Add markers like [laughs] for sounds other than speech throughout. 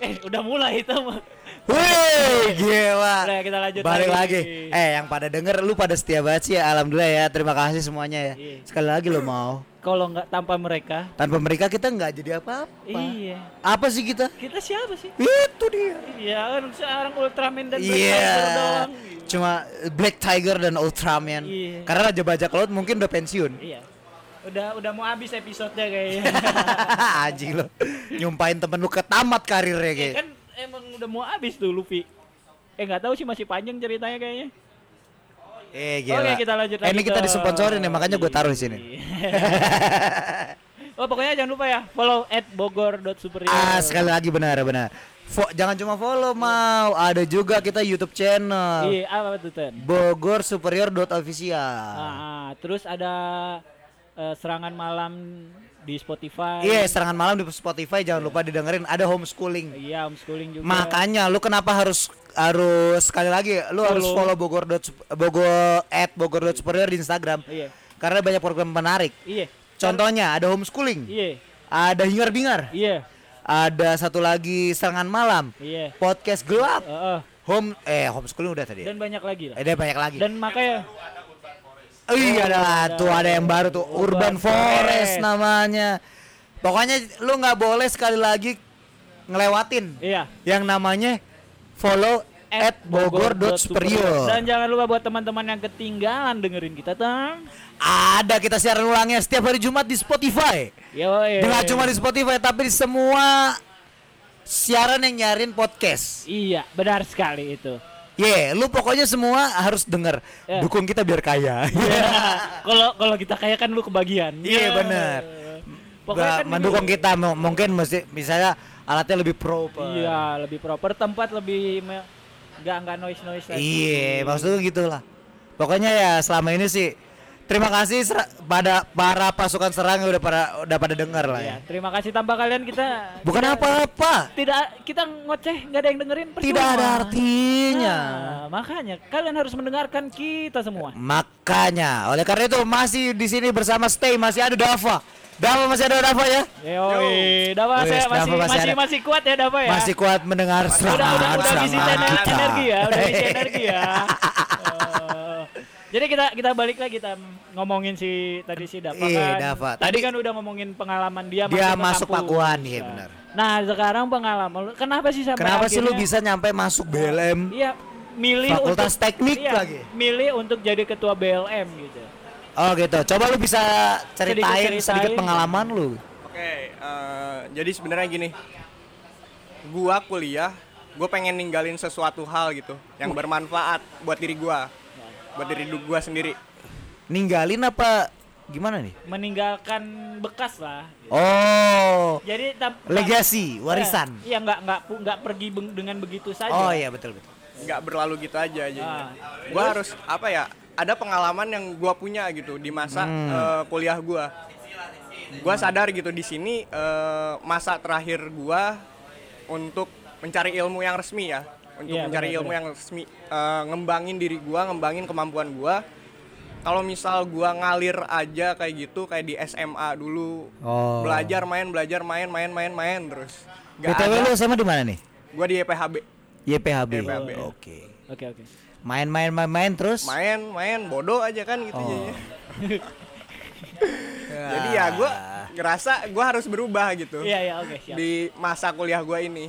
Eh, udah mulai itu mah. Wih, gila. Udah, kita lanjut Balik lagi. lagi. Eh, yang pada denger lu pada setia banget sih ya. Alhamdulillah ya. Terima kasih semuanya ya. Iya. Sekali lagi lo mau. Kalau nggak tanpa mereka, Tanpa mereka kita nggak jadi apa-apa. iya. Apa sih kita? Kita siapa sih? Itu dia. Iya kan seorang Ultraman dan Black Iya. Doang. Cuma Black Tiger dan Ultraman. Iya. Karena Raja Bajak Laut mungkin udah pensiun. Iya. Udah udah mau habis episodenya kayaknya. [laughs] Anjing lo. Nyumpain temen lu ketamat karirnya kayak. kan emang udah mau habis tuh Luffy. Eh nggak tahu sih masih panjang ceritanya kayaknya. Eh gila. Oke kita lanjut Eh, ini lagi kita ke- disponsorin ya makanya gue taruh di sini. [laughs] oh pokoknya jangan lupa ya follow at bogor.superior. Ah sekali lagi benar benar. Fo- jangan cuma follow mau, ada juga kita YouTube channel Iya apa tuh Ten? Bogor Superior Official. Ah, terus ada eh, serangan malam di Spotify. Iya serangan malam di Spotify jangan lupa didengerin ada homeschooling. Iya homeschooling juga. Makanya lu kenapa harus harus sekali lagi lu harus Follow. follow Bogor dot- Bogor at Bogor dot Superior di Instagram Iya. karena banyak program menarik. Iya. Contohnya ada homeschooling, Iya. ada hingar bingar, Iya. ada satu lagi serangan malam, Iya. podcast gelap, Heeh. home eh homeschooling udah tadi. dan banyak lagi lah. Eh, ada banyak lagi. Dan makanya Oh iya ada lah, ada. tuh ada yang baru tuh Urban, Urban Forest Forest. namanya. Pokoknya lu nggak boleh sekali lagi ngelewatin iya. yang namanya follow at bogor.superior. Dan jangan lupa buat teman-teman yang ketinggalan dengerin kita tang. Ada kita siaran ulangnya setiap hari Jumat di Spotify. Yo, Nggak cuma di Spotify tapi di semua siaran yang nyarin podcast. Iya, benar sekali itu. Ye, lu pokoknya semua harus denger. Ya. Dukung kita biar kaya. Iya. Kalau kalau kita kaya kan lu kebagian. Iya, Ya. benar. Pokoknya kan mendukung ini- kita mu- mungkin mesti misalnya alatnya lebih proper. Iya, lebih proper tempat lebih me- nggak nggak noise noise lagi. Iya, maksudnya gitu lah. Pokoknya ya selama ini sih terima kasih ser- pada para pasukan serang yang udah pada udah pada dengar lah Iya, ya. terima kasih tanpa kalian kita Bukan tidak- apa-apa. Tidak kita ngoceh nggak ada yang dengerin Tidak percuma. ada artinya. Nah, makanya kalian harus mendengarkan kita semua. Makanya, oleh karena itu masih di sini bersama Stay masih ada Dava. Dava masih ada Dava ya? Yoi, Dava saya Dava masih masih masih ada. masih kuat ya Dava ya. Masih kuat mendengar udah serangan udah udah ener- kita. energi ya, udah [laughs] energi ya. [laughs] Jadi kita kita balik lagi kita ngomongin si tadi si Dava Iya, kan. Dava. Tadi Tadi- kan udah ngomongin pengalaman dia Dia masuk. Pakuan, iya benar. Nah, sekarang pengalaman lu kenapa sih sampai Kenapa sih lu bisa nyampe masuk BLM? Iya, milih Fakultas untuk Teknik iya, lagi? Milih untuk jadi ketua BLM gitu. Oh gitu. Coba lu bisa ceritain Sedikit sedikit, ceritain. pengalaman lu. Oke, eh, jadi sebenarnya gini, gua kuliah, gue pengen ninggalin sesuatu hal gitu yang bermanfaat buat diri gua, buat diri gua sendiri. Ninggalin apa gimana nih? Meninggalkan bekas lah. Oh, Jadi tam- legasi, warisan. Eh, Iya nggak nggak nggak pergi beng- dengan begitu saja. Oh iya betul betul. nggak berlalu gitu aja aja. Ah, Gua harus apa ya? Ada pengalaman yang gua punya gitu di masa Hmm. eh, kuliah gua. Gua sadar gitu di sini eh, masa terakhir gua untuk mencari ilmu yang resmi ya, untuk Iya, mencari ilmu yang resmi, eh, ngembangin diri gua, ngembangin kemampuan gua. Kalau misal gua ngalir aja kayak gitu kayak di SMA dulu, Oh. belajar main, belajar main, main, main, main terus. Gak BTW ada. lu sama di mana nih? Gua di YPHB. YPHB. YPHB. Oke. Oke oke. Main-main main-main terus. main main bodoh aja kan gitu Oh. jadinya. [laughs] jadi ya gue ngerasa gue harus berubah gitu Iya iya oke siap. di masa kuliah gue ini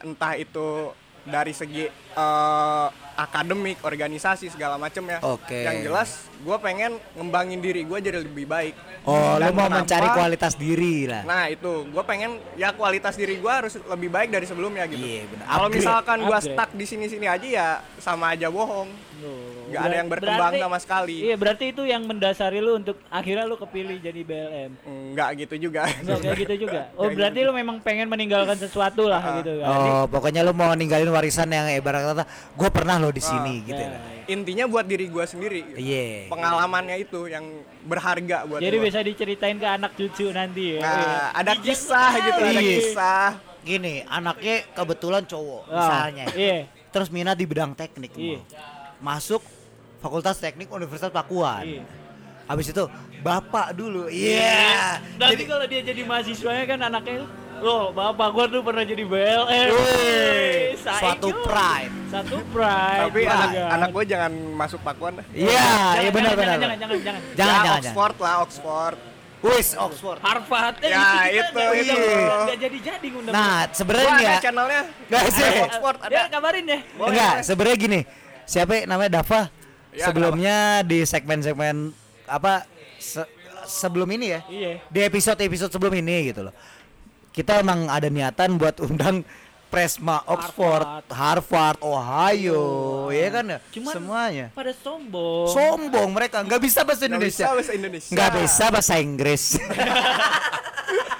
entah itu dari segi eh, akademik organisasi segala macem ya Oke. yang jelas gue pengen ngembangin diri gue jadi lebih baik Oh, lu Dan mau kenapa- mencari kualitas diri lah. Nah itu, gue pengen ya kualitas diri gue harus lebih baik dari sebelumnya gitu. Iya, benar. Kalau misalkan gue stuck di sini-sini aja ya sama aja bohong. Loh, Nggak ada yang berkembang berarti- sama sekali. Iya berarti itu yang mendasari lu untuk akhirnya lu kepilih jadi BLM. Enggak gitu juga. Enggak kayak gitu juga. Oh Kayak berarti lu memang pengen meninggalkan sesuatu lah gitu kan. Oh, pokoknya lu mau ninggalin warisan yang ibarat kata gue pernah lo di sini Ah, gitu Ya, lah. ya. Intinya buat diri gue sendiri. Iya. Pengalamannya itu yang berharga buat Jadi gua. bisa diceritain ke anak cucu nanti ya. Nah, ada kisah gitu, ada Iya. kisah. Gini, anaknya kebetulan cowok Oh, misalnya. Iya. Terus minat di bidang teknik. Iya. Mau. Masuk Fakultas Teknik Universitas Pakuan. Iya. Habis itu bapak dulu. Iya. Nanti Jadi kalau dia jadi mahasiswanya kan anaknya Loh, bapak gua tuh pernah jadi BLM. Wih, Saing suatu yuk. pride. Satu pride. Tapi Iya, anak, anak gue jangan masuk pakuan dah. Iya, iya benar jangan, benar. Jangan, jangan, jangan. Jangan, Ya, jangan, jangan. Oxford lah, Oxford. Wis Oxford. Harvard Ya, kita itu, nggak jadi-jadi ngundang. Nah, Gua sebenarnya ada ya channelnya. Nggak sih. Oxford ada. Ya, kabarin ya. Boleh, enggak, sebenarnya gini. Siapa namanya Dava? Ya, Sebelumnya di segmen-segmen apa se- sebelum ini ya? Iya. Di episode-episode sebelum ini gitu loh. Kita emang ada niatan buat undang Presma Oxford, Harvard, Ohio, ya kan ya? Cuman Semuanya. pada sombong. Sombong mereka, nggak bisa bahasa Nggak Indonesia. bisa bahasa Indonesia. Nggak bisa bahasa Inggris. [laughs]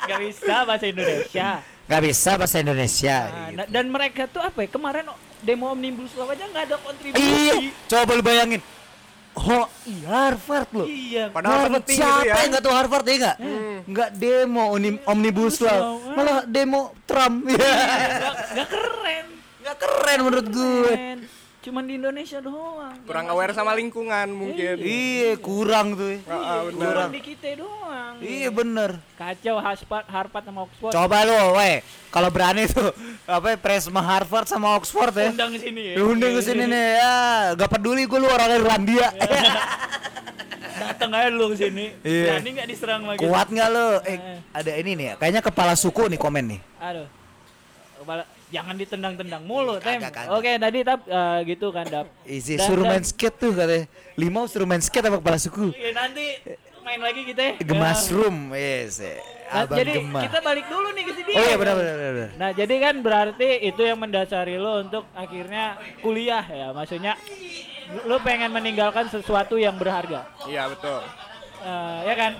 Gak bisa bahasa Indonesia. Nggak bisa bahasa Indonesia. Nah, gitu. na- dan mereka tuh apa ya? Kemarin demo omnibus law aja nggak ada kontribusi. Iya, coba lu bayangin. Oh, iya Harvard loh. Iya. Padahal Harvard penting siapa gitu ya. yang nggak tahu Harvard ya nggak? Nggak demo omni- omnibus law, ah. malah demo Trump. Iya. [laughs] Nggak nggak keren. Nggak keren menurut gue. Keren. Cuman di Indonesia doang. Kurang aware sama lingkungan mungkin. Iya, kurang tuh. Ah, ah, benar. Kurang di kita doang. Iya bener. Kacau Harvard, Harvard sama Oxford. Coba lu, weh, kalau berani tuh apa ya, Presma Harvard sama Oxford ya. Undang ke sini ya. Diundang ke sini nih ya, gak peduli gue lu orang Irlandia. Datang aja lu ke sini. Iya. Berani nggak diserang lagi? Kuat nggak lu? Eh, ada ini nih, ya, kayaknya kepala suku nih komen nih. Aduh. Kepala- jangan ditendang-tendang mulu, Tem. Oke, tadi tap eh, gitu kan, Dap. Isi Dan- suruh main skate tuh katanya. Limau suruh main skate sama kepala suku. Iya, nanti main lagi kita. ya. Gemas room, yes. eh, Nah, Abang jadi Gemah. kita balik dulu nih ke sini. Oh iya benar benar benar. Nah, jadi kan berarti itu yang mendasari lo untuk akhirnya kuliah ya. Maksudnya lo pengen meninggalkan sesuatu yang berharga. Iya betul. Eh, ya kan?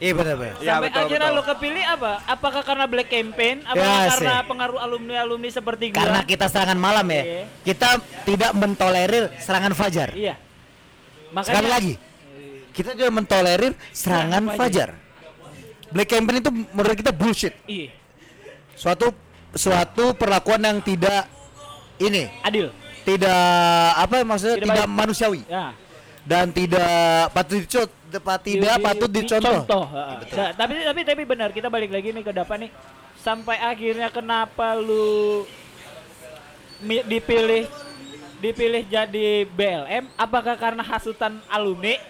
Iya benar benar. Iya, Sampai betul, akhirnya betul. lo kepilih apa? Apakah karena black campaign? Apakah Ya, karena sih. pengaruh alumni-alumni seperti gua? Karena kita serangan malam ya. Iya. Kita tidak mentolerir serangan fajar. Iya. Makanya Sekali lagi. Kita juga mentolerir serangan Serangan fajar. Black campaign itu menurut kita bullshit. Iya. Suatu suatu perlakuan yang tidak ini, Adil. tidak apa maksudnya Tidak tidak, baik. manusiawi Ya. dan tidak patut dicot, tidak Di- patut dicontoh. dicontoh, heeh. Nah, tapi tapi tapi benar kita balik lagi nih ke depan nih. Sampai akhirnya kenapa lu dipilih dipilih jadi BLM? Apakah karena hasutan alumni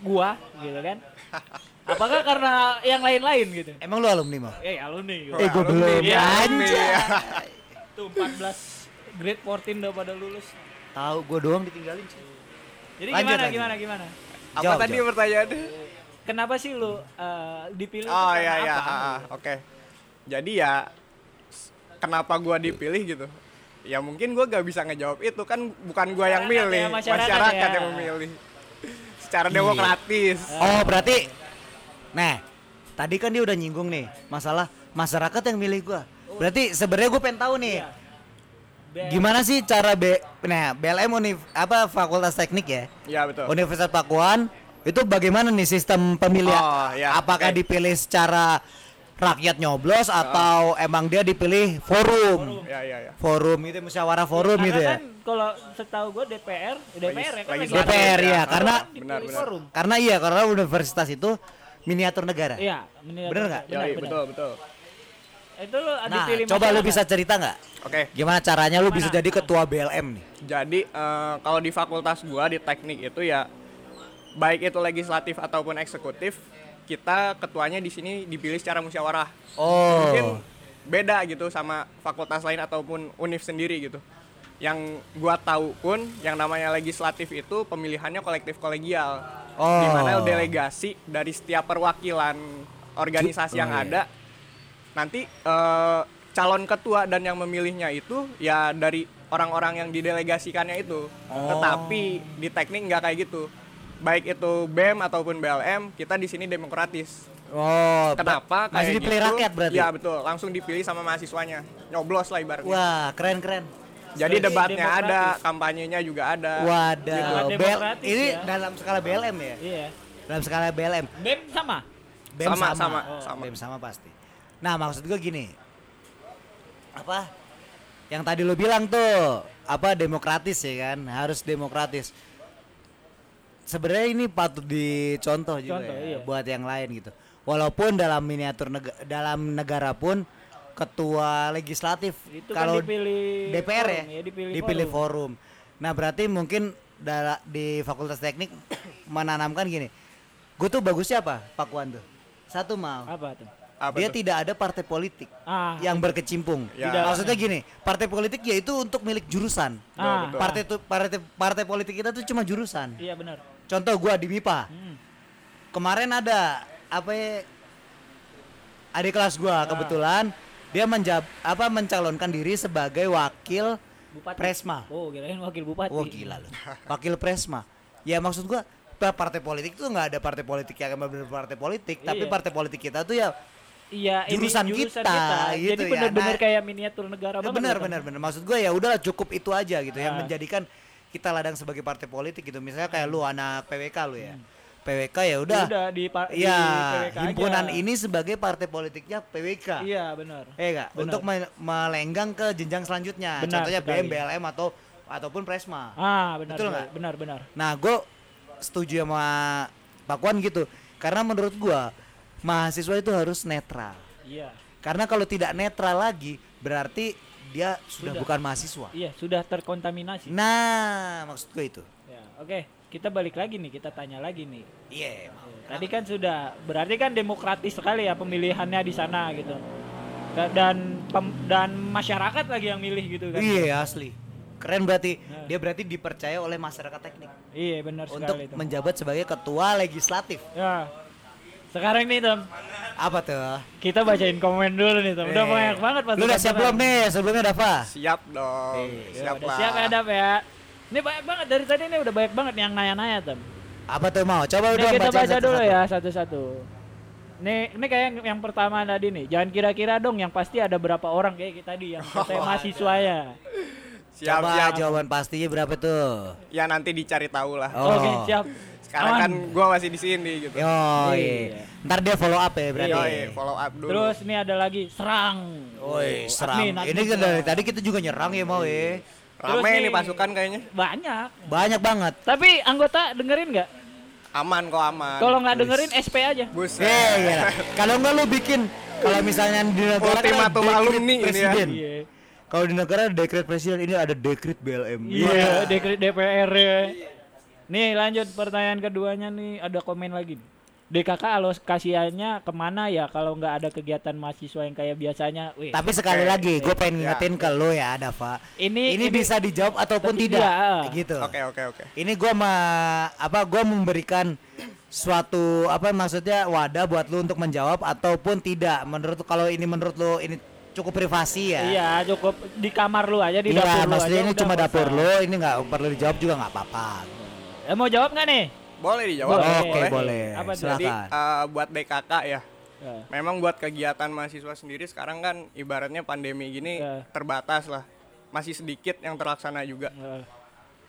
gua gitu kan? Apakah karena yang lain-lain gitu? Emang lu alumni mau? Eh alumni gitu. Eh gue alumni, belum iya, alumni. anjay. Tuh 14 grade 14 udah pada lulus. Tahu gue doang ditinggalin sih. Jadi Lanjut, gimana lanjut. gimana gimana? Apa Jawab, tadi jawab. Pertanyaannya? Kenapa sih lu eh, dipilih? Oh iya iya, ah, ah, oke. Jadi ya kenapa gua dipilih gitu? Ya mungkin gua gak bisa ngejawab itu kan bukan gua yang Masyarakat milih, ya, masyarakat masyarakat, ya. yang memilih. Secara Iya. demokratis. Oh berarti, nah tadi kan dia udah nyinggung nih masalah masyarakat yang milih gua. Berarti sebenarnya gue pengen tahu nih, Iya. Gimana sih cara B, nah BLM Univ, apa Fakultas Teknik ya, Iya betul. Universitas Pakuan itu bagaimana nih sistem pemilihan? Oh, ya, Apakah oke. dipilih secara rakyat nyoblos atau emang dia dipilih forum? Ya ya ya. Forum itu musyawarah forum gitu ya? kan kalau setahu gue DPR, DPR ya kan lagi DPR ya, ya, karena benar, benar. forum. karena iya karena universitas itu miniatur negara. Iya, benar. Bener nggak? Ya, iya, betul betul. Itu lo Nah, dipilih coba lu bisa cerita nggak? Oke. Gimana caranya lu bisa jadi ketua BLM nih? Jadi eh, kalau di fakultas gua di teknik itu ya baik itu legislatif ataupun eksekutif, kita ketuanya di sini dipilih secara musyawarah. Mungkin Oh. beda gitu sama fakultas lain ataupun univ sendiri gitu. Yang gua tahu pun yang namanya legislatif itu pemilihannya kolektif kolegial. Oh. Di mana delegasi dari setiap perwakilan organisasi Oh, yang iya. ada nanti eh, calon ketua dan yang memilihnya itu ya dari orang-orang yang didelegasikannya itu. Oh. Tetapi di teknik nggak kayak gitu. Baik itu BEM ataupun BLM, kita di sini demokratis. Oh, Kenapa? Masih dipilih gitu? rakyat berarti? Ya betul, langsung dipilih sama mahasiswanya. Nyoblos lah ibaratnya. Wah, keren-keren. Jadi debatnya ada, kampanyenya juga ada. Wadah. BL demokratis ini ya. dalam skala BLM ya? Iya. Dalam skala BLM. BEM sama. BEM Sama, sama. sama, Oh, sama. BEM sama pasti. Nah, maksud gue gini. Apa? Yang tadi lu bilang tuh, apa demokratis ya kan? Harus demokratis. Sebenarnya ini patut dicontoh juga Contoh, ya, iya. buat yang lain gitu. Walaupun dalam miniatur nega- dalam negara pun ketua legislatif Itu kalau kan dipilih DPR forum, ya, dipilih, forum. Nah berarti mungkin di Fakultas Teknik menanamkan gini, gue tuh bagusnya apa Pak Wan tuh? Satu mau, Apa tuh? Apa dia tuh? tidak ada partai politik Ah, yang berkecimpung. Ya. Tidak. Maksudnya gini, partai politik yaitu untuk milik jurusan. Ah. Partai tuh partai partai politik kita tuh cuma jurusan. iya benar. Contoh gua di MIPA. Hmm. Kemarin ada apa ya adik kelas gua kebetulan dia menjab apa mencalonkan diri sebagai wakil Bupati. Presma. Oh, kirain wakil bupati. Wah gila loh. Wakil Presma. Ya maksud gua pa- partai politik tuh nggak ada partai politik yang benar partai politik, tapi Iya. partai politik kita tuh ya Iya, ini Jurusan kita, gitu Jadi ya. benar-benar Nah, kayak miniatur negara Ya banget. benar benar benar. Maksud gue ya udahlah cukup itu aja gitu yang Ah. menjadikan kita ladang sebagai partai politik gitu. Misalnya kayak lu anak PWK lu ya. PWK ya udah. Hmm. Udah di, pa- di Ya, PWK aja. himpunan ini sebagai partai politiknya PWK. Iya, benar. Eh enggak, untuk me- melenggang ke jenjang selanjutnya. Benar Contohnya. BM, BLM atau ataupun Presma. Ah, benar. Betul? Benar, benar. Nah, gue setuju sama Pak Wan gitu. Karena menurut gua mahasiswa itu harus netral. Iya. Karena kalau tidak netral lagi, berarti dia sudah, Sudah. bukan mahasiswa. Iya, sudah terkontaminasi. Nah, maksud gue itu. Ya, oke. Kita balik lagi nih, kita tanya lagi nih. Iya, Tadi kan sudah, berarti kan demokratis sekali ya pemilihannya di sana gitu. Da- Dan pem- dan masyarakat lagi yang milih gitu kan. Iya, asli. Keren berarti. Nah. Dia berarti dipercaya oleh masyarakat teknik Iya, benar untuk sekali itu. menjabat sebagai ketua legislatif. Ya. Sekarang nih, Tom. Apa tuh? Kita bacain komen dulu nih, Tom. Udah Eh, banyak banget Lu udah siap belum nih? Sebelumnya Dava? Siap dong. Eh, Ya, siap lah. siap ya, Dap ya. Ini banyak banget dari tadi nih udah banyak banget yang nanya-nanya, Tom. Apa tuh mau? Coba udah kita bacain baca dulu ya satu-satu. Nih, ini kayak yang, yang pertama tadi nih. Jangan kira-kira dong yang pasti ada berapa orang kayak kita tadi yang katanya [laughs] mahasiswa ya. Siap, Coba siap. jawaban pastinya berapa tuh? Ya nanti dicari tahu lah. Oh. Oke, siap. Sekarang Aman. kan gua masih di sini gitu. Yo, Iya. Ntar dia follow up ya berarti. Yoi, follow up dulu. Terus ini ada lagi serang. Woi, Oh, serang. admin, admin Ini kan serang. dari tadi kita juga nyerang ya mau ya. Terus Rame nih- nih pasukan kayaknya. Banyak. Banyak banget. Tapi anggota dengerin nggak? Aman kok aman. Kalau nggak dengerin SP aja. Buset. Eh, iya. Kalau enggak lu bikin kalau misalnya di negara kan Ultimatum dekret alumni ini ya. presiden. Iya. Kalau di negara dekret presiden ini ada dekret BLM. Iya, dekret DPR ya. Nih lanjut pertanyaan keduanya nih ada komen lagi. DKK alokasiannya ke mana ya kalau nggak ada kegiatan mahasiswa yang kayak biasanya? Wih, Tapi sekali Oke. lagi gue pengen Ya. ngingetin ke lo ya Dava. Ini- ini, ini- bisa dijawab ataupun Tapi tidak. iya. Gitu. Oke, oke, oke. Ini gua ma apa gua memberikan suatu apa maksudnya wadah buat lu untuk menjawab ataupun tidak. Menurut kalau ini menurut lu ini cukup privasi ya. Iya, cukup di kamar lu aja di Iya, dapur lu maksudnya aja ini cuma dapur lu, ini nggak perlu dijawab juga nggak apa-apa. Eh, mau jawab nggak nih? Boleh dijawab. Boleh. Oke, boleh. Apa tuh? Jadi eh, buat DKK ya. Ya. Memang buat kegiatan mahasiswa sendiri sekarang kan ibaratnya pandemi gini Ya. terbatas lah. Masih sedikit yang terlaksana juga. Ya.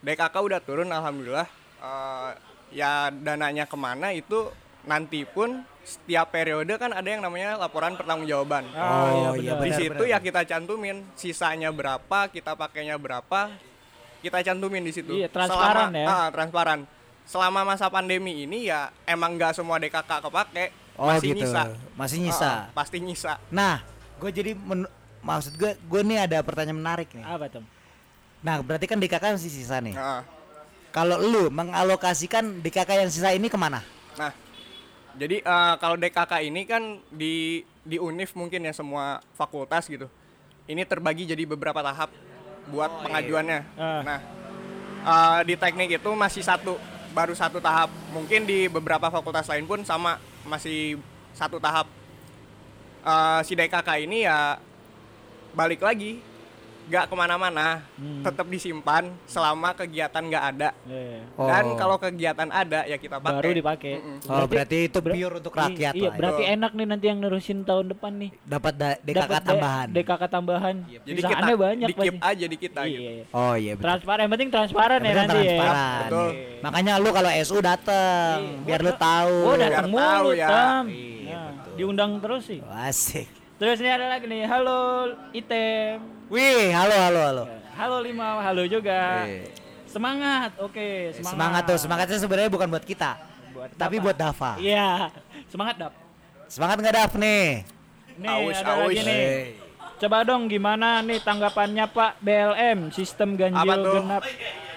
DKK udah turun alhamdulillah. Eh, ya dananya ke mana itu nanti pun setiap periode kan ada yang namanya laporan pertanggungjawaban. Ah, Oh, iya iya, benar. Di benar, situ benar. ya kita cantumin sisanya berapa, kita pakainya berapa, kita cantumin di situ. Iya, transparan Selama- ya. ah, transparan. Selama masa pandemi ini ya emang nggak semua DKK kepake, Oh masih gitu. nyisa. Masih nyisa. Ah, pasti nyisa. Nah, gue jadi men- maksud gue gue nih ada pertanyaan menarik nih. Apa tuh? Nah, berarti kan DKK masih sisa nih. Ah. Kalau lu mengalokasikan DKK yang sisa ini ke mana? Nah, jadi eh, kalau DKK ini kan di di Unif mungkin ya semua fakultas gitu. Ini terbagi jadi beberapa tahap buat pengajuannya. Ah. Nah, eh, di teknik itu masih satu, baru satu tahap. Mungkin di beberapa fakultas lain pun sama, masih satu tahap. Eh, si DKK ini ya balik lagi, nggak ke mana-mana, Hmm. tetap disimpan selama kegiatan nggak ada. Iya. Dan Oh. kalau kegiatan ada ya kita pakai. Baru dipakai. Mm-mm. Oh, berarti itu ber- pure untuk rakyat Iya, lah. berarti Betul. enak nih nanti yang nerusin tahun depan nih. Dapat da- DKK Dapat tambahan. DKK tambahan. Jadi kita Usahaannya banyak dikip pasti. aja di kita Iya. gitu. iya. Oh iya betul. Transparan, yang penting transparan Yang ya nanti ya. transparan. Betul. Makanya lu kalau SU dateng Iya. biar lu tahu. Oh, datang Biar tahu mulu, ya. Tam. Iya, Nah, betul. diundang terus sih. Asik. Terus ini ada lagi nih, halo Item. Wih, halo halo halo. Halo Lima, halo juga. Iya. Semangat, oke, semangat. Semangat tuh, semangatnya sebenarnya bukan buat kita, Buat tapi Dapa. buat Dava. Iya, semangat dap. Semangat nggak Daf nih? Nih Aus, ada lagi aus. nih. Hey. Coba dong gimana nih tanggapannya Pak BLM sistem ganjil Apa tuh? genap.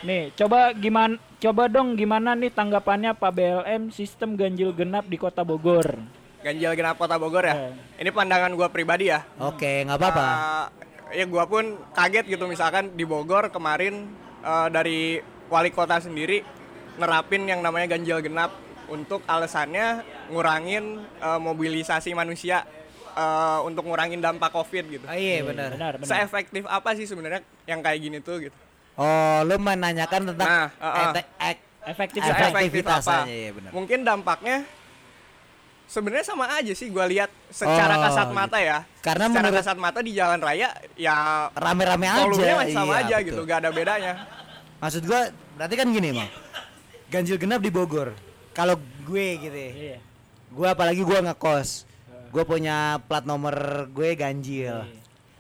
Nih, coba gimana coba dong gimana nih tanggapannya Pak BLM sistem ganjil genap di Kota Bogor. Ganjil genap Kota Bogor ya. Eh. Ini pandangan gua pribadi ya. Oke, nggak apa-apa. Eh, ya gua pun kaget gitu misalkan di Bogor kemarin eh, dari wali kota sendiri nerapin yang namanya ganjil genap untuk alasannya ngurangin eh, mobilisasi manusia eh, untuk ngurangin dampak Covid gitu. Oh, iya benar. Benar, benar. Seefektif apa sih sebenarnya yang kayak gini tuh gitu? Oh, lu menanyakan tentang Nah, uh, uh. Efektif? Efektivitas apa? aja, iya benar. Mungkin dampaknya sebenarnya sama aja sih gua lihat secara Oh, kasat gitu. mata ya. Karena secara menurut- kasat mata di jalan raya ya rame-rame aja. volumenya masih sama Iya, aja betul. gitu, gak ada bedanya. Maksud gua berarti kan gini, Mang. Ganjil genap di Bogor. Kalau gue gitu ya. Iya. Gua apalagi gua ngekos. Gua punya plat nomor gue ganjil.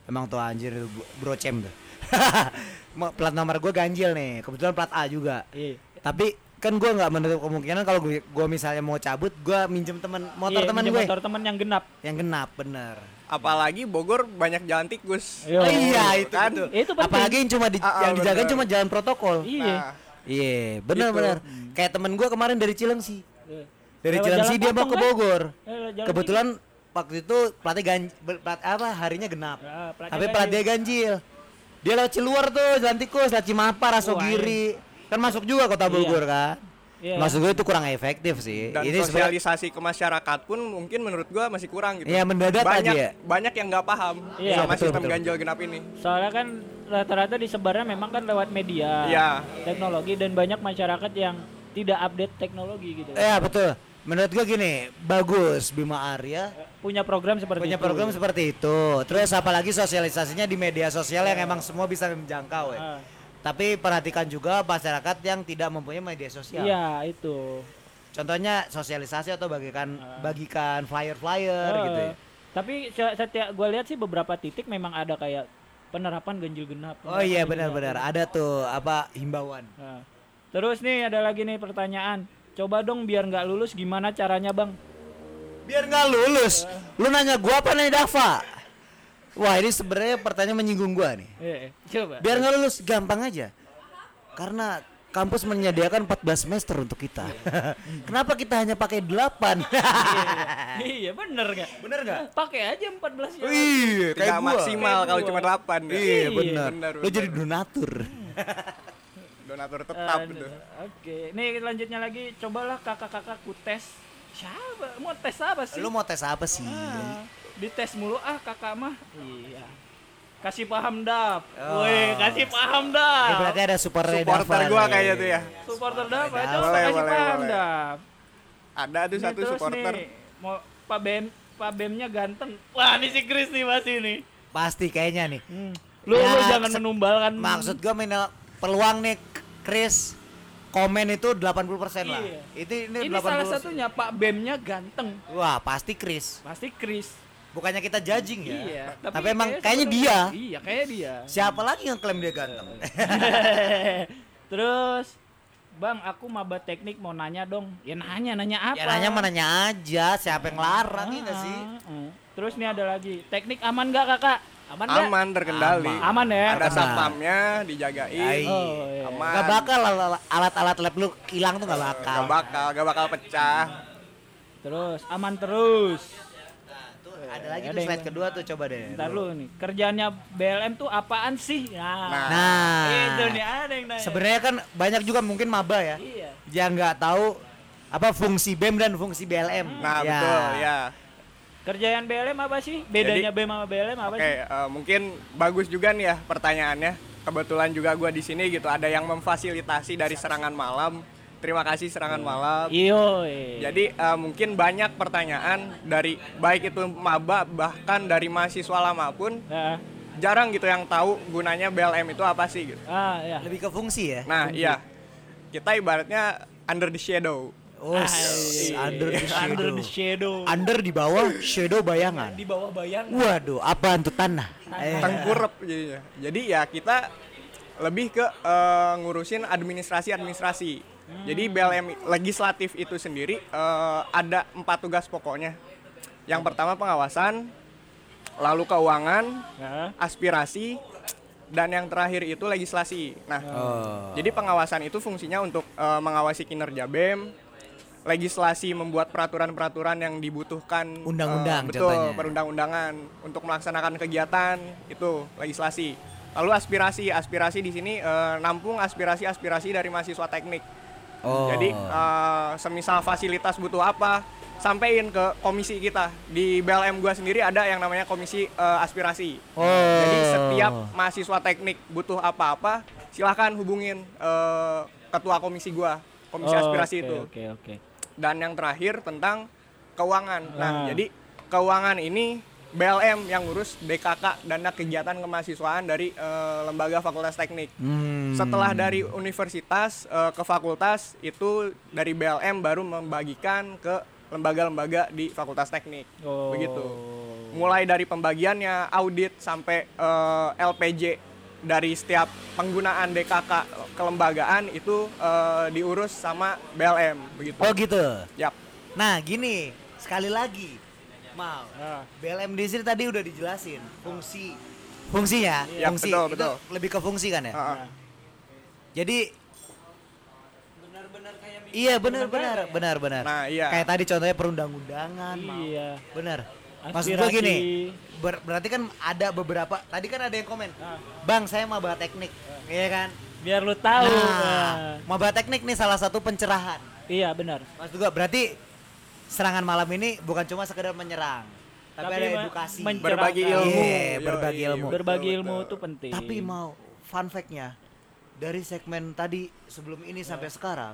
Emang tuh anjir bu- brocem tuh. [laughs] Plat nomor gue ganjil nih. Kebetulan plat A juga. Iya. Tapi kan gua nggak menutup kemungkinan kalau gue gua misalnya mau cabut, gua minjem temen motor Iya, teman gue Motor teman yang genap. yang genap bener. Apalagi Bogor banyak jalan tikus. Iya. Oh, iya itu kan? betul. Itu penting. Apalagi yang cuma di, Ah, ah, yang dijaga bener. cuma jalan protokol. Iya. Nah, Iya, benar Gitu. benar. Kayak temen gua kemarin dari Cilengsi. Iya. Dari Lewat Cilengsi dia mau ke kan? Bogor. Jalan Kebetulan waktu itu platnya ganjil, plat apa harinya genap. Platnya Tapi plat dia ganjil. Dia lewat Ciluar tuh, jalan tikus, lewat Cimapa, Rasogiri. Kan masuk juga kota Iya. Bogor kan. Iya. Maksud gue itu kurang efektif sih. dan Ini sosialisasi ke masyarakat pun mungkin menurut gua masih kurang gitu. Iya, mendadak banyak, aja ya. Banyak yang nggak paham Iya, sama betul, sistem betul, ganjil genap ini. Soalnya kan rata-rata disebarnya memang kan lewat media, Iya. teknologi dan banyak masyarakat yang tidak update teknologi gitu. Iya, betul. Menurut gua gini, bagus Bima Arya Punya program seperti punya itu. program seperti itu. Terus apalagi sosialisasinya di media sosial yang emang semua bisa menjangkau ya. Ah, Tapi perhatikan juga masyarakat yang tidak mempunyai media sosial. Iya, itu. Contohnya sosialisasi atau bagikan Ah. bagikan flyer-flyer Eh, gitu ya. Tapi se- setiap gue lihat sih beberapa titik memang ada kayak penerapan ganjil genap. Oh iya penerapan benar-benar ada tuh apa himbauan. Nah, terus nih ada lagi nih pertanyaan. Coba dong biar nggak lulus gimana caranya bang? Biar nggak lulus. Lu nanya gua apa nih Dava? Wah ini sebenarnya pertanyaan menyinggung gua nih. Eh, coba. Biar nggak lulus gampang aja. Karena kampus menyediakan 14 semester untuk kita. [laughs] Kenapa kita hanya pakai 8? [laughs] iya bener nggak? Bener nggak? Pakai aja 14 ya. Iya, Tidak maksimal Kayak kalau cuma 8 ya. Iya, Iya, benar. benar, Lu benar. jadi donatur. [laughs] Donatur tetap gitu. Oke, nih lanjutnya lagi cobalah kakak-kakak ku tes. Siapa? Mau tes apa sih? Lu mau tes apa sih? Ah, dites mulu ah kakak mah. Iya. Kasih paham dap. Oh. Woi, kasih paham Ya, dap. berarti ada super Supporter gua kayaknya tuh ya. Supporter dap, boleh, kasih boleh, paham boleh. dap. Ada tuh satu terus supporter. nih, mau Pak Bem, Pak Bemnya ganteng. Wah, ini si Chris nih masih nih. Pasti kayaknya nih. Hmm. Lu, Ya, lu jangan se- menumbalkan. Maksud gua minimal peluang nih Chris komen itu 80% lah. Iya. Itu ini, ini 80%. salah satunya Pak Bemnya ganteng. Wah, pasti Chris. Pasti Chris. Bukannya kita judging ya. Iya, Tapi, emang kayaknya kayaknya dia. Iya, kayak dia. Siapa lagi yang klaim dia ganteng? [laughs] Terus Bang, aku maba teknik mau nanya dong. Ya nanya, nanya apa? ya nanya mana nanya aja, siapa yang larang ya nggak sih? Ah, ah. Terus nih ada lagi. Teknik aman gak kakak? Aman nggak? Aman terkendali. Aman. Aman ya? Ada satpamnya dijagain. Ai. Oh, iya. Aman. Gak bakal al- alat-alat lab lu hilang tuh gak bakal. Gak bakal, gak bakal pecah. Terus aman terus. Ada lagi Ada tuh yang- slide kedua tuh coba deh. Ntar lu nih, kerjaannya BLM tuh apaan sih? Nah, Nah. Nah, itu nih ada yang nanya. sebenarnya kan banyak juga mungkin maba ya Iya. yang nggak tahu apa fungsi BEM dan fungsi BLM. Nah, Ya. betul ya. Kerjaan BLM apa sih? Bedanya BEM sama BLM apa Oke, sih? eh, mungkin bagus juga nih ya pertanyaannya. Kebetulan juga gua di sini gitu, ada yang memfasilitasi dari serangan malam. Terima kasih serangan malam. Iyo. Jadi eh, mungkin banyak pertanyaan dari baik itu maba bahkan dari mahasiswa lama pun Ah, jarang gitu yang tahu gunanya BLM itu apa sih gitu. ah, ya. Lebih ke fungsi ya. Nah, iya. Kita ibaratnya under the shadow. Oh, Ah, iya. under the shadow. Under the shadow. Under di bawah, shadow bayangan. Di bawah bayang. Waduh, apa untuk tanah? Eh, tengkurep jadinya. Jadi ya kita lebih ke eh, ngurusin administrasi-administrasi. Jadi BLM legislatif itu sendiri eh, ada empat tugas pokoknya. Yang pertama pengawasan, lalu keuangan, Nah, aspirasi, dan yang terakhir itu legislasi. Nah, Oh. jadi pengawasan itu fungsinya untuk eh, mengawasi kinerja BEM, legislasi membuat peraturan-peraturan yang dibutuhkan eh, Undang-undang betul contohnya. perundang-undangan untuk melaksanakan kegiatan itu legislasi. Lalu aspirasi, aspirasi di sini eh, nampung aspirasi-aspirasi dari mahasiswa teknik. Oh. Jadi eh, semisal fasilitas butuh apa, sampein ke komisi kita. Di BLM gua sendiri ada yang namanya komisi eh, aspirasi. Oh. Jadi setiap mahasiswa teknik butuh apa-apa, silahkan hubungin eh, ketua komisi gua, komisi oh, aspirasi oke, itu. Oke, oke. Dan yang terakhir tentang keuangan. Nah, Nah. jadi keuangan ini BLM yang ngurus DKK dana kegiatan kemahasiswaan dari eh, lembaga fakultas teknik. Hmm. Setelah dari universitas eh, ke fakultas itu dari BLM baru membagikan ke lembaga-lembaga di fakultas teknik. Oh. Begitu. Mulai dari pembagiannya audit sampai eh, LPJ dari setiap penggunaan DKK kelembagaan itu eh, diurus sama BLM begitu. Oh gitu. Yap. Nah, gini, sekali lagi. Mau. Nah, BLM di sini tadi udah dijelasin fungsi fungsinya, Iya, fungsi betul, itu betul. lebih ke fungsi kan ya. Heeh. Jadi Iya benar-benar, benar-benar. Nah, iya. Kayak tadi contohnya perundang-undangan. Mau. Iya. Bener. Maksud gua Aspirasi. gini, ber- berarti kan ada beberapa. Tadi kan ada yang komen, Nah. bang saya maba teknik, iya kan? Biar lu tahu. Nah, Nah. maba teknik nih salah satu pencerahan. Iya, benar. Maksud gua berarti serangan malam ini bukan cuma sekedar menyerang, tapi, Tapi ada edukasi. men- Berbagi ilmu. Iya, Yoi, berbagi ilmu. Berbagi ilmu betul. itu penting. Tapi mau fun fact-nya dari segmen tadi sebelum ini sampai sekarang,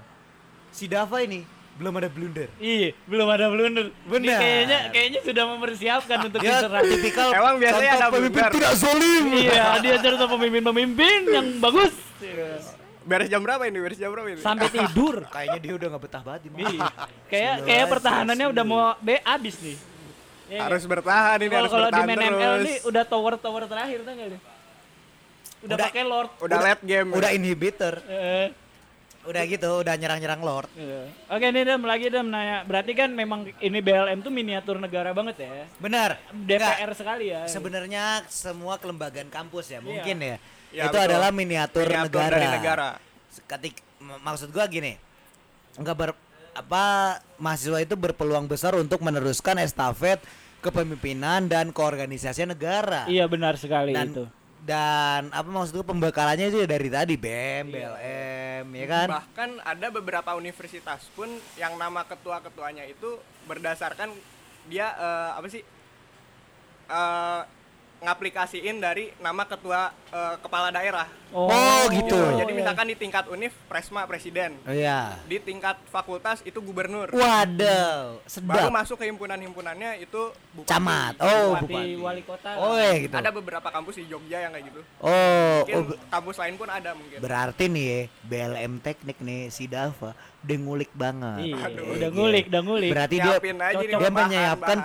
si Dava ini belum ada blunder. Iya, belum ada blunder. Benar. Dia kayaknya kayaknya sudah mempersiapkan untuk Dia diserang. tipikal Emang biasanya contoh ada pemimpin blunder. tidak zolim. iya, dia contoh pemimpin-pemimpin yang bagus. Beres jam berapa ini? Beres jam berapa ini? Sampai tidur. [laughs] Kayaknya dia udah nggak betah banget. ini. Iya. Kayak kayak pertahanannya udah mau B abis nih. Iya nggak? harus bertahan ini Kalau harus kalau di bertahan main terus. ML nih udah tower tower terakhir tuh nggak? Udah, Udah- pakai lord. udah late game. ya. Udah inhibitor, udah gitu, udah nyerang-nyerang lord. iya. Oke nih Dem lagi Dem nanya. Berarti kan memang ini BLM tuh miniatur negara banget ya. Benar. DPR sekali ya. Sebenarnya semua kelembagaan kampus ya mungkin ya. Ya, itu betul. adalah miniatur, Miniatur negara. dari negara. Ketik maksud gua gini. Enggak ber apa mahasiswa itu berpeluang besar untuk meneruskan estafet kepemimpinan dan keorganisasian negara. Iya benar sekali dan itu. dan apa maksud gua pembekalannya itu ya dari tadi BEM, BLM, ya kan? Bahkan ada beberapa universitas pun yang nama ketua-ketuanya itu berdasarkan dia eh, apa sih? Eh, ngaplikasiin dari nama ketua eh, kepala daerah. Oh, gitu. Jadi iya. misalkan di tingkat univ presma presiden, Oh iya. di tingkat fakultas itu gubernur. Waduh, Baru sedap. masuk ke himpunan-himpunannya itu bupati. Camat. Oh, Bupati, bupati. wali kota. Oh, ya gitu. Ada beberapa kampus di Jogja yang kayak gitu. Oh, Mungkin oh, kampus lain pun ada mungkin. berarti nih ya, BLM teknik nih si Dava udah ngulik banget. Iya, Aduh. udah ngulik, udah ngulik. Berarti dia dia menyiapkan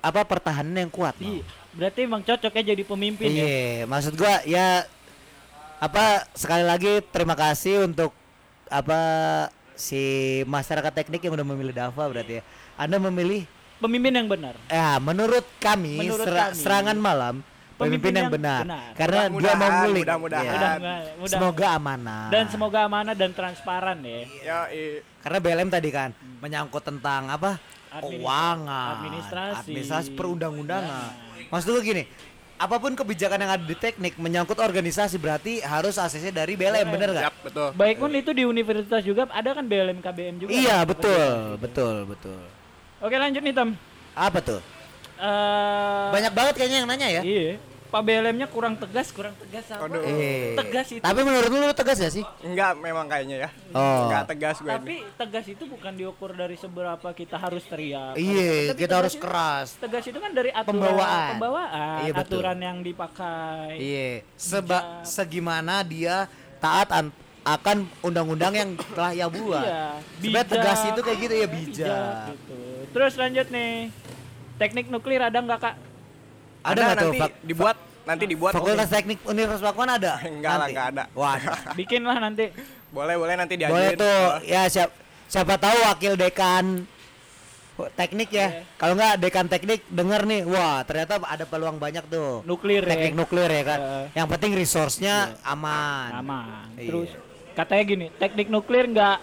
apa pertahanan yang kuat. Mau. Iya. Berarti emang cocok ya jadi pemimpin ya. Iya, maksud gua ya apa sekali lagi terima kasih untuk apa si masyarakat teknik yang udah memilih Dava berarti ya. Anda memilih Pemimpin yang benar. ya menurut kami, Menurut sera- kami. serangan malam pemimpin, yang, benar. Karena dia mau ngulik. mudah-mudahan. Ya. Mudah, mudah. Semoga amanah. Dan semoga amanah dan transparan ya. Ya, i- Karena BLM tadi kan menyangkut tentang apa? Administ- Keuangan, administrasi. administrasi perundang-undangan. Maksud gue gini, apa pun kebijakan yang ada di teknik menyangkut organisasi berarti harus ACC dari BLM, bener nggak? Yap, betul. Baik pun itu di universitas juga ada kan BLM KBM juga. Iya kan? betul, betul, betul. Oke lanjut nih Tam. Apa tuh? Eh, Banyak banget kayaknya yang nanya ya. Iya. Pak BLM-nya kurang tegas, kurang tegas apa? Aduh. Eh, Tegas itu. Tapi menurut lu, tegas ya sih? Enggak memang kayaknya ya. Oh. Enggak tegas gue Tapi ini. tegas itu bukan diukur dari seberapa kita harus teriak. Iya, kita harus itu- keras. Tegas itu kan dari aturan Pembawaan. pembawaan, Iya, betul. aturan yang dipakai. Iya, seba segimana dia taat an- akan undang-undang yang telah ia buat. Iya, Sebenarnya bijak. tegas itu kayak gitu ya bijak. gitu. Terus lanjut nih. Teknik nuklir ada nggak kak? Ada nggak tuh nanti fak- dibuat nanti dibuat Fakultas Teknik Universitas Pakuan ada? [laughs] Enggak lah, enggak ada. Wah, [laughs] Bikin lah nanti. boleh boleh nanti diajuin. boleh tuh. Ya siap, siapa tahu wakil dekan teknik ya. Kalau nggak dekan teknik denger nih, wah ternyata ada peluang banyak tuh. Nuklir ya. Teknik nuklir ya kan. Heeh. Yang penting resource-nya aman. aman. Iya. Terus katanya gini, teknik nuklir nggak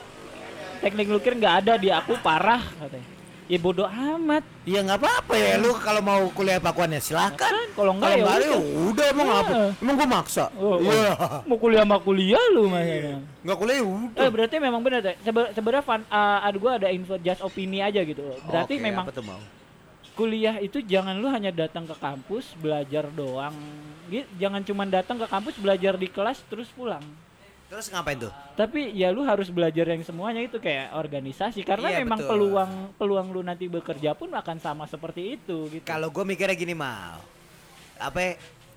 teknik nuklir nggak ada di aku parah katanya. Ya bodoh amat. Iya nggak apa-apa ya, lu kalau mau kuliah pakuannya silakan. Kan, kalau enggak ya nggak, udah. emang Iya. apa? Emang gua maksa. Oh, oh. Iya. Mau kuliah sama kuliah lu makanya. Nggak kuliah ya udah. Eh berarti memang benar. Sebe- sebenarnya fan, uh, ada gua ada info just opini aja gitu. Berarti memang apa tuh mau? kuliah itu jangan lu hanya datang ke kampus belajar doang. Jangan cuma datang ke kampus belajar di kelas terus pulang. Terus ngapain tuh? Tapi ya lu harus belajar yang semuanya itu kayak organisasi karena Iya, memang betul. peluang peluang lu nanti bekerja pun akan sama seperti itu gitu. Kalau gue mikirnya gini mal, apa ya,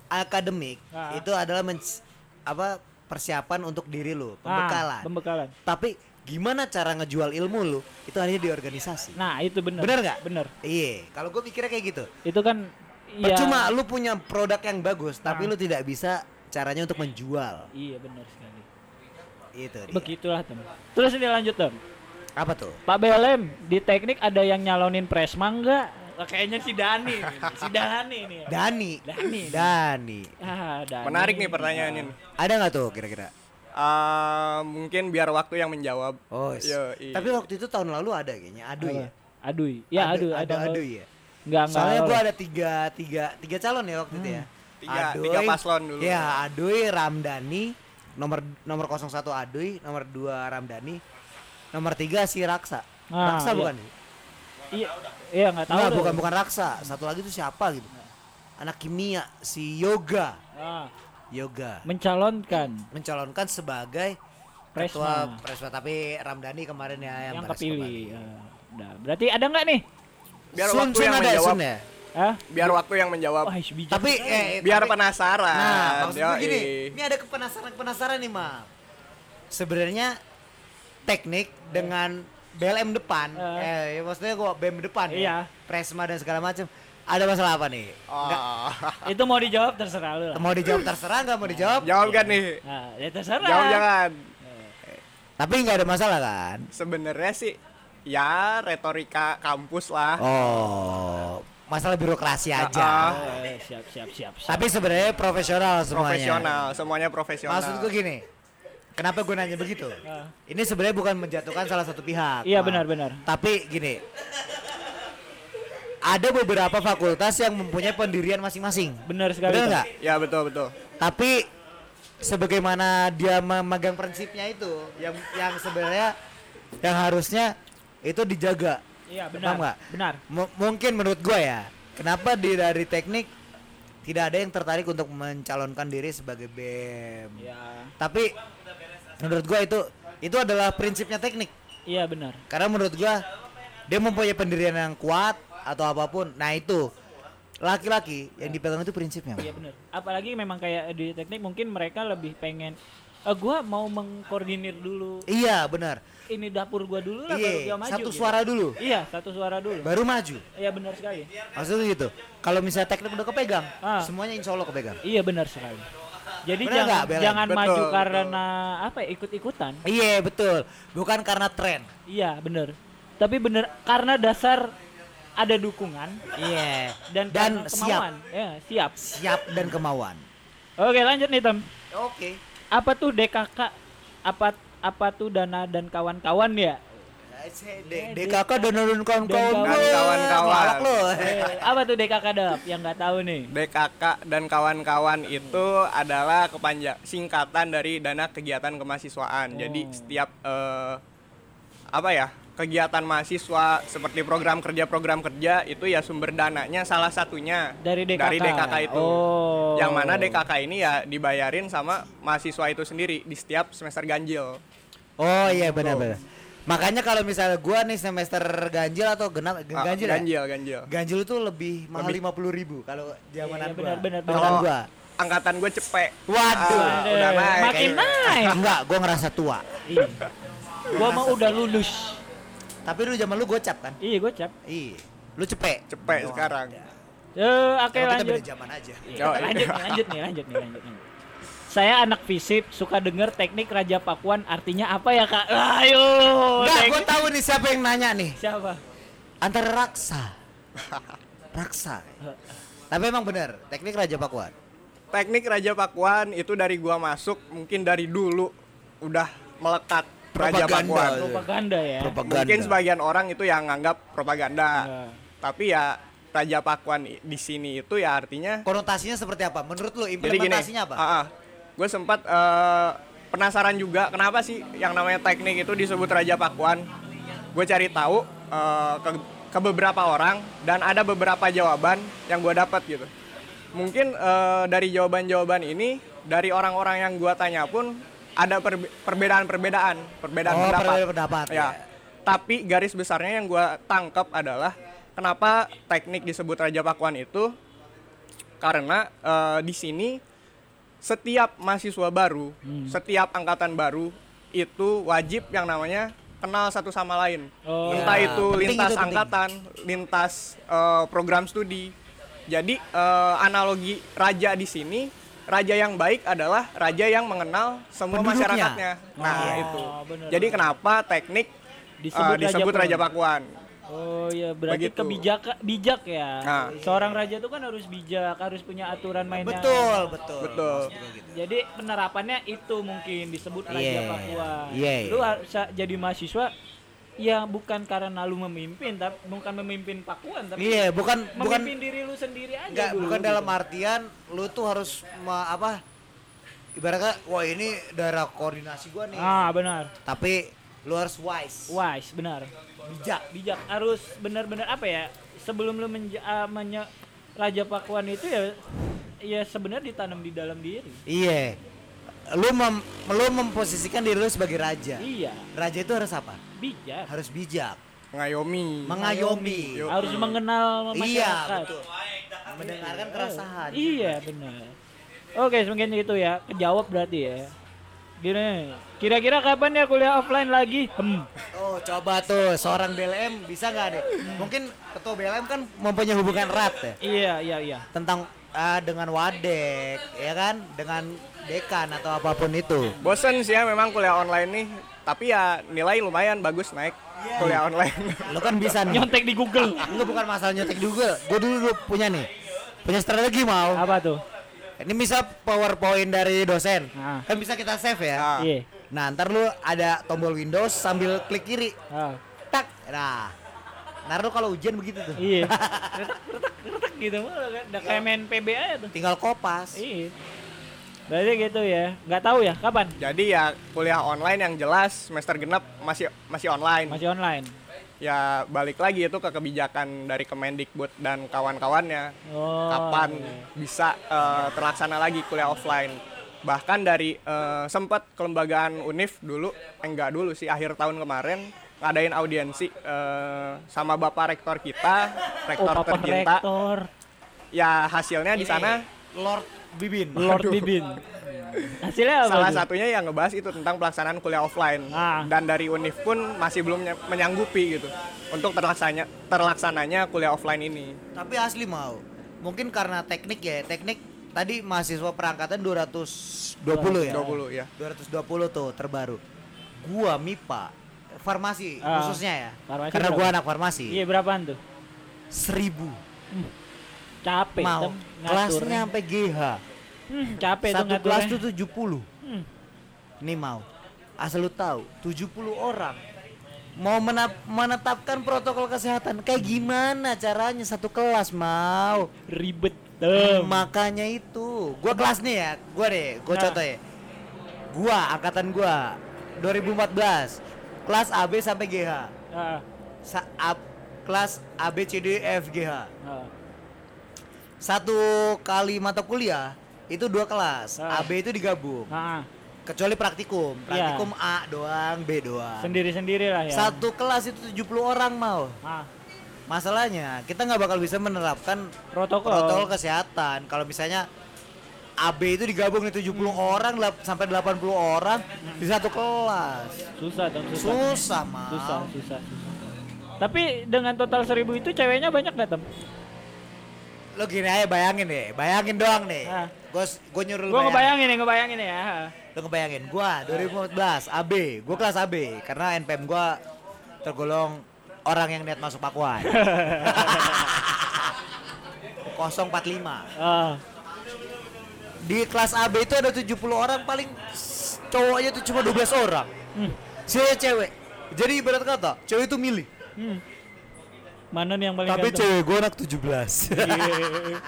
akademik Ah. itu adalah mens- apa persiapan untuk diri lu, Ah, pembekalan. pembekalan. Tapi gimana cara ngejual ilmu lu itu hanya di organisasi. Nah, itu benar. Bener nggak? Bener. Iya, kalau gue mikirnya kayak gitu. Itu kan ya Percuma lu punya produk yang bagus, tapi Ah. lu tidak bisa caranya untuk menjual. Iya benar sekali. Itu dia. Begitulah tem. Terus ini lanjut tem. Apa tuh? Pak BLM di teknik ada yang nyalonin presma enggak? Kayaknya si Dani, si Dani nih. Dani. Dani. Dani. Ah, Dani. Menarik nih pertanyaan ini. Ada nggak tuh kira-kira? Ah, mungkin biar waktu yang menjawab. Oh, Yo, iya. tapi waktu itu tahun lalu ada kayaknya. Aduh ya. Aduy. Ya, aduh, ada aduh ya. Enggak, enggak. Soalnya gua lolos. ada tiga, tiga, tiga calon ya waktu itu ya. Tiga- tiga paslon dulu. Ya, Aduy, Ramdhani, nomor nomor 01 Aduy, nomor 2 Ramdhani, nomor 3 si Raksa. Ah, Raksa iya. bukan? Iya, iya enggak tahu. Enggak, deh. bukan bukan Raksa. Satu lagi itu siapa gitu. Anak kimia, si Yoga. Ah, Yoga. mencalonkan Mencalonkan sebagai Presma. ketua Presma tapi Ramdhani kemarin ya yang, yang kepilih. kembali. Ah, udah. Berarti ada enggak nih? Biar Sun, waktu Sun yang ada menjawab. Sun ya? Hah? Biar waktu yang menjawab. Bijak Tapi eh, biar tapi- penasaran. Nah, maksud gue Yoi. gini, ini ada kepenasaran-kepenasaran nih, Mal. Sebenarnya teknik dengan BLM depan, Eh. eh, ya maksudnya gua BM depan Iya. ya, Presma dan segala macam. Ada masalah apa nih? Nggak, Oh. itu mau dijawab terserah lu lah. mau dijawab terserah nggak mau dijawab? Jawab kan nih. Nah, ya terserah. Jawab jangan. Tapi nggak ada masalah kan? Sebenarnya sih ya retorika kampus lah. Oh, masalah birokrasi aja. Ah, Eh, siap, siap, siap, siap. Tapi sebenarnya profesional semuanya. Profesional, semuanya profesional. Maksud gue gini, kenapa gue nanya begitu? Ah. Ini sebenarnya bukan menjatuhkan salah satu pihak. Iya, Mal. benar, benar. Tapi gini, ada beberapa fakultas yang mempunyai pendirian masing-masing. Benar sekali. Benar nggak? Ya betul betul. Tapi sebagaimana dia memegang prinsipnya itu, yang yang sebenarnya yang harusnya itu dijaga. Iya, Paham benar. nggak? Benar. M- mungkin menurut gue ya, kenapa di dari teknik tidak ada yang tertarik untuk mencalonkan diri sebagai BEM. Iya. Tapi menurut gua itu itu adalah prinsipnya teknik. Iya, benar. Karena menurut gua dia mempunyai pendirian yang kuat atau apa pun. Nah, itu laki-laki yang dipegang itu prinsipnya. Iya, benar. Apalagi memang kayak di teknik mungkin mereka lebih pengen eh gua mau mengkoordinir dulu Iya, benar. ini dapur gua dulu lah baru dia maju. satu gitu. suara dulu Iya, satu suara dulu. baru maju. Iya, benar sekali. Maksudnya gitu. Kalau misalnya teknik udah kepegang, Ah. semuanya insya Allah kepegang. Iya, benar sekali. Jadi Benar jangan Belen? jangan Betul, maju betul. karena apa ya, ikut-ikutan. Iya, betul. Bukan karena tren. Iya, benar. Tapi benar karena dasar ada dukungan Iya. dan, Dan karena siap. kemauan. Ya, siap. Siap dan kemauan. Oke, lanjut nih, Tem. Oke. Apa tuh DKK? Apa apa tuh dana dan kawan-kawan ya? D- DKK dan dan kawan-kawan kawan-kawan. Lo. Eh, apa tuh DKK dap yang nggak tahu nih? DKK dan kawan-kawan itu adalah kepanjang singkatan dari dana kegiatan kemahasiswaan. Jadi Oh. setiap eh, apa ya kegiatan mahasiswa seperti program kerja program kerja itu ya sumber dananya salah satunya Dari DKK. dari DKK itu. Oh. Yang mana DKK ini ya dibayarin sama mahasiswa itu sendiri di setiap semester ganjil. Oh iya benar-benar. Makanya kalau misalnya gua nih semester ganjil atau genap Ah, ganjil ya? ganjil, ganjil. Ganjil itu lebih mahal Lebih. lima puluh ribu kalau zamanan Iya, gua. benar, benar, benar. Gua. angkatan gue cepet. Waduh. Ah, udah naik. Makin naik. Enggak, gua ngerasa tua. Iya. Gua mau udah lulus. Tapi lu zaman lu gocap kan? Iya, gue cap. Iya. Lu cepet. Cepet Gua sekarang. ada. Eh, oke kita lanjut. beda zaman aja. Iya, Yo, lanjut nih, lanjut nih, lanjut nih, lanjut nih. Saya anak fisip, suka denger teknik Raja Pakuan artinya apa ya kak? Ayo, Enggak, gua teknik- tahu nih siapa yang nanya nih. siapa? antara raksa. [laughs] raksa. Tapi emang bener, teknik Raja Pakuan. Teknik Raja Pakuan itu dari gua masuk mungkin dari dulu udah melekat Raja Propaganda. Pakuan. Propaganda ya. Propaganda. Mungkin sebagian orang itu yang nganggap propaganda. Ya. Tapi ya Raja Pakuan di sini itu ya artinya Konotasinya seperti apa? Menurut lu jadi gini. implementasinya apa? gue sempat eh, penasaran juga kenapa sih yang namanya teknik itu disebut Raja Pakuan. Gue cari tahu eh, ke, ke beberapa orang dan ada beberapa jawaban yang gue dapat gitu. Mungkin eh, dari jawaban-jawaban ini dari orang-orang yang gue tanya pun ada perbe- perbedaan-perbedaan, perbedaan Oh, pendapat. perbedaan pendapat, Ya. ya. Tapi garis besarnya yang gue tangkap adalah kenapa teknik disebut Raja Pakuan itu karena eh, di sini setiap mahasiswa baru, Hmm. setiap angkatan baru itu wajib yang namanya kenal satu sama lain. Oh. Entah Ya, itu penting lintas itu, penting. angkatan, lintas eh, program studi. Jadi eh, analogi raja di sini, raja yang baik adalah raja yang mengenal semua Penduduknya. masyarakatnya. Nah, Oh, itu. benar, Jadi kenapa teknik Disebut Raja disebut Pakuan. Raja Pakuan? Oh iya berarti Begitu. kebijak bijak ya. Nah. Seorang raja itu kan harus bijak, harus punya aturan mainnya. Betul, betul. Betul. Gua gitu. Jadi penerapannya itu mungkin disebut Raja Iya, Papua. iya, Lu harus jadi mahasiswa ya bukan karena lu memimpin, tapi bukan memimpin Pakuan, tapi Iya, bukan bukan memimpin diri lu sendiri aja enggak dulu. bukan dalam gitu. artian lu tuh harus ma- apa ibaratnya wah ini daerah koordinasi gua nih. Ah, benar. Tapi lu harus wise. Wise, benar. Bijak. Bijak harus benar-benar apa ya? Sebelum lu menja- ah, menye- Raja Pakuan itu ya ya sebenarnya ditanam di dalam diri. Iya. Lu mem, lu memposisikan diri lu sebagai raja. Iya, Raja itu harus apa? Bijak. Harus bijak, Ngayomi. mengayomi. Yo. Harus mengenal Iya, masyarakat. betul. Mendengarkan keresahan. Iya benar. Oke mungkin itu ya kejawab berarti ya. Gini, kira-kira kapan ya kuliah offline lagi? Hmm. Oh, coba tuh seorang BLM bisa nggak deh? Mungkin ketua BLM kan mempunyai hubungan erat ya Iya iya iya. tentang ah, dengan wadek, ya kan? Dengan dekan atau apa pun itu. Bosen sih ya memang kuliah online nih, tapi ya nilai lumayan bagus naik kuliah online. Lo kan bisa nih. Nyontek di Google. Enggak bukan masalah nyetek juga. Gue dulu, dulu punya nih. Punya strategi mau. Apa tuh? Ini misal PowerPoint dari dosen. Ah. Kan bisa kita save ya. Ah. Iya. Nah, ntar lu ada tombol Windows sambil klik kiri. Ah, Tak. Nah. Ntar lu kalau ujian begitu tuh. iya. [laughs] Retak retak retak gitu kan. Udah kayak main PB aja tuh. Tinggal kopas. Iya. Berarti gitu ya. Nggak tahu ya kapan? Jadi ya kuliah online yang jelas semester genap masih masih online. Masih online. Ya balik lagi itu ke kebijakan dari Kemendikbud dan kawan-kawannya. Oh. Kapan iya. bisa eh, terlaksana lagi kuliah offline. Bahkan dari eh, sempat kelembagaan UNIF dulu, eh, enggak dulu sih akhir tahun kemarin ngadain audiensi eh, sama Bapak Rektor kita, Oh, Rektor Papa tercinta. Rektor, Ya hasilnya di sana Lord Bibin. [laughs] Lord Bibin. Hasilnya apa? Salah tuh? satunya yang ngebahas itu tentang pelaksanaan kuliah offline Ah. dan dari Unif pun masih belum ny- menyanggupi gitu untuk terlaksananya terlaksananya kuliah offline ini. Tapi asli mau. Mungkin karena teknik ya, teknik tadi mahasiswa perangkatan 220 ya. 20 ya. 220 tuh terbaru. Gua MIPA farmasi Ah, khususnya ya. farmasi karena berapa? gua anak farmasi. Iya berapaan tuh? Seribu. Capek Mau. Tem, Kelasnya sampai GH. Hmm, capek Satu kelas tuh 70. Hmm. Nih mau. Asal lu tahu, 70 orang mau menap- menetapkan protokol kesehatan kayak gimana caranya satu kelas mau Ribet. Tem. makanya itu gua kelas nih ya gua deh gua Nah. contoh ya gua angkatan gua 2014 kelas AB sampai GH Ah, Sa ab- kelas AB CD F GH ah. Satu kali mata kuliah itu dua kelas Ah. AB itu digabung Ah, kecuali praktikum Iya. praktikum A doang B doang sendiri-sendiri lah ya. satu kelas itu 70 orang mau Ah, masalahnya kita nggak bakal bisa menerapkan protokol. protokol kesehatan kalau misalnya AB itu digabung nih 70 Hmm. orang sampai 80 orang di satu kelas Susah dong, susah. susah Susah, susah, susah. Tapi dengan total seribu itu ceweknya banyak gak tem? Lo gini aja bayangin deh bayangin doang nih Ah. gue gue nyuruh Gua bayangin. ngebayangin ya, ngebayangin ya. lo ngebayangin gua 2014 AB gua kelas AB karena NPM gua tergolong orang yang niat masuk Pakuan. [laughs] 045. Ah, Di kelas AB itu ada 70 orang paling cowoknya tuh cuma 12 orang. hmm, Sisanya cewek. Jadi ibarat kata, cewek itu milih. hmm. Mana nih yang paling Tapi ganteng? cewek gue anak 17. Iya.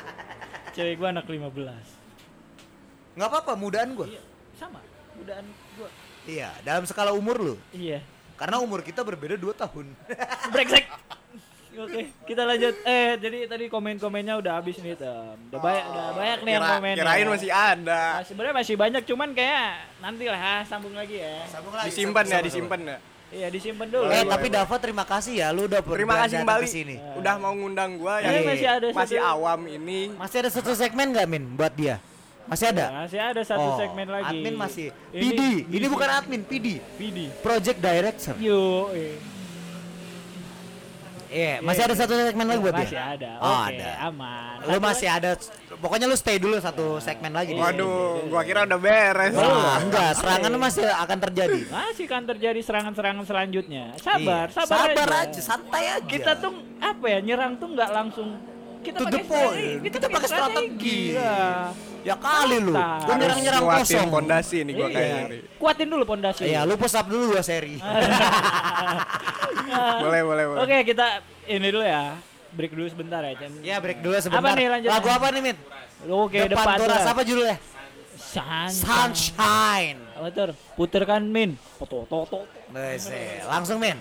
Cewek gua anak 15. Nggak apa-apa, mudaan gue. Iya, sama. Mudaan gua. Iya, dalam skala umur lu. Iya. Karena umur kita berbeda 2 tahun. [laughs] Brengsek. Oke, kita lanjut. Eh, jadi tadi komen-komennya udah habis nih, Tem. Udah banyak, udah banyak nih yang komen. kirain masih ada. Nah, sebenarnya masih banyak, cuman kayak nanti lah ah, sambung lagi ya. Disimpan ya, disimpan ya. Iya, disimpan dulu. Eh, tapi. Dava terima kasih ya, lu udah Terima kasih datang kembali. ke sini. Udah mau ngundang gua Eh, yang masih ada masih satu- awam ini. Masih ada satu segmen nggak Min buat dia? Masih ada? Masih ada satu Oh, segmen lagi. Admin masih. Ini- PD, ini bukan admin, PD. PD. Project Director. Yo, eh. Iya, masih ada satu segmen lagi buat masih dia. ada. Oh, Oke, ada. aman. Lu masih ada pokoknya lu stay dulu satu segmen lagi. sini. Waduh, gua kira udah beres. Wah, enggak, serangan masih akan terjadi. Masih kan terjadi serangan-serangan selanjutnya. Sabar, Iya, sabar, sabar aja, santai aja. Kita tuh apa ya nyerang tuh nggak langsung kita pakai strategi. Kita pakai strategi. Iya. ya kali lu. Gua nyerang-nyerang Kuatin kosong. pondasi nih gua Iya. kayak ini. Kuatin dulu pondasi. Iya, lu push up dulu dua seri. [laughs] Boleh, boleh, boleh. Oke, kita ini dulu ya. Break dulu sebentar ya, Cem. Ya, break dulu sebentar. Apa nih lanjutnya? Lagu apa nih, Min? Oke, Depan depan Turas tuh. apa judulnya? Sunshine. Sunshine. Tuh? Puterkan min. Toto toto. Nice. Langsung, Min.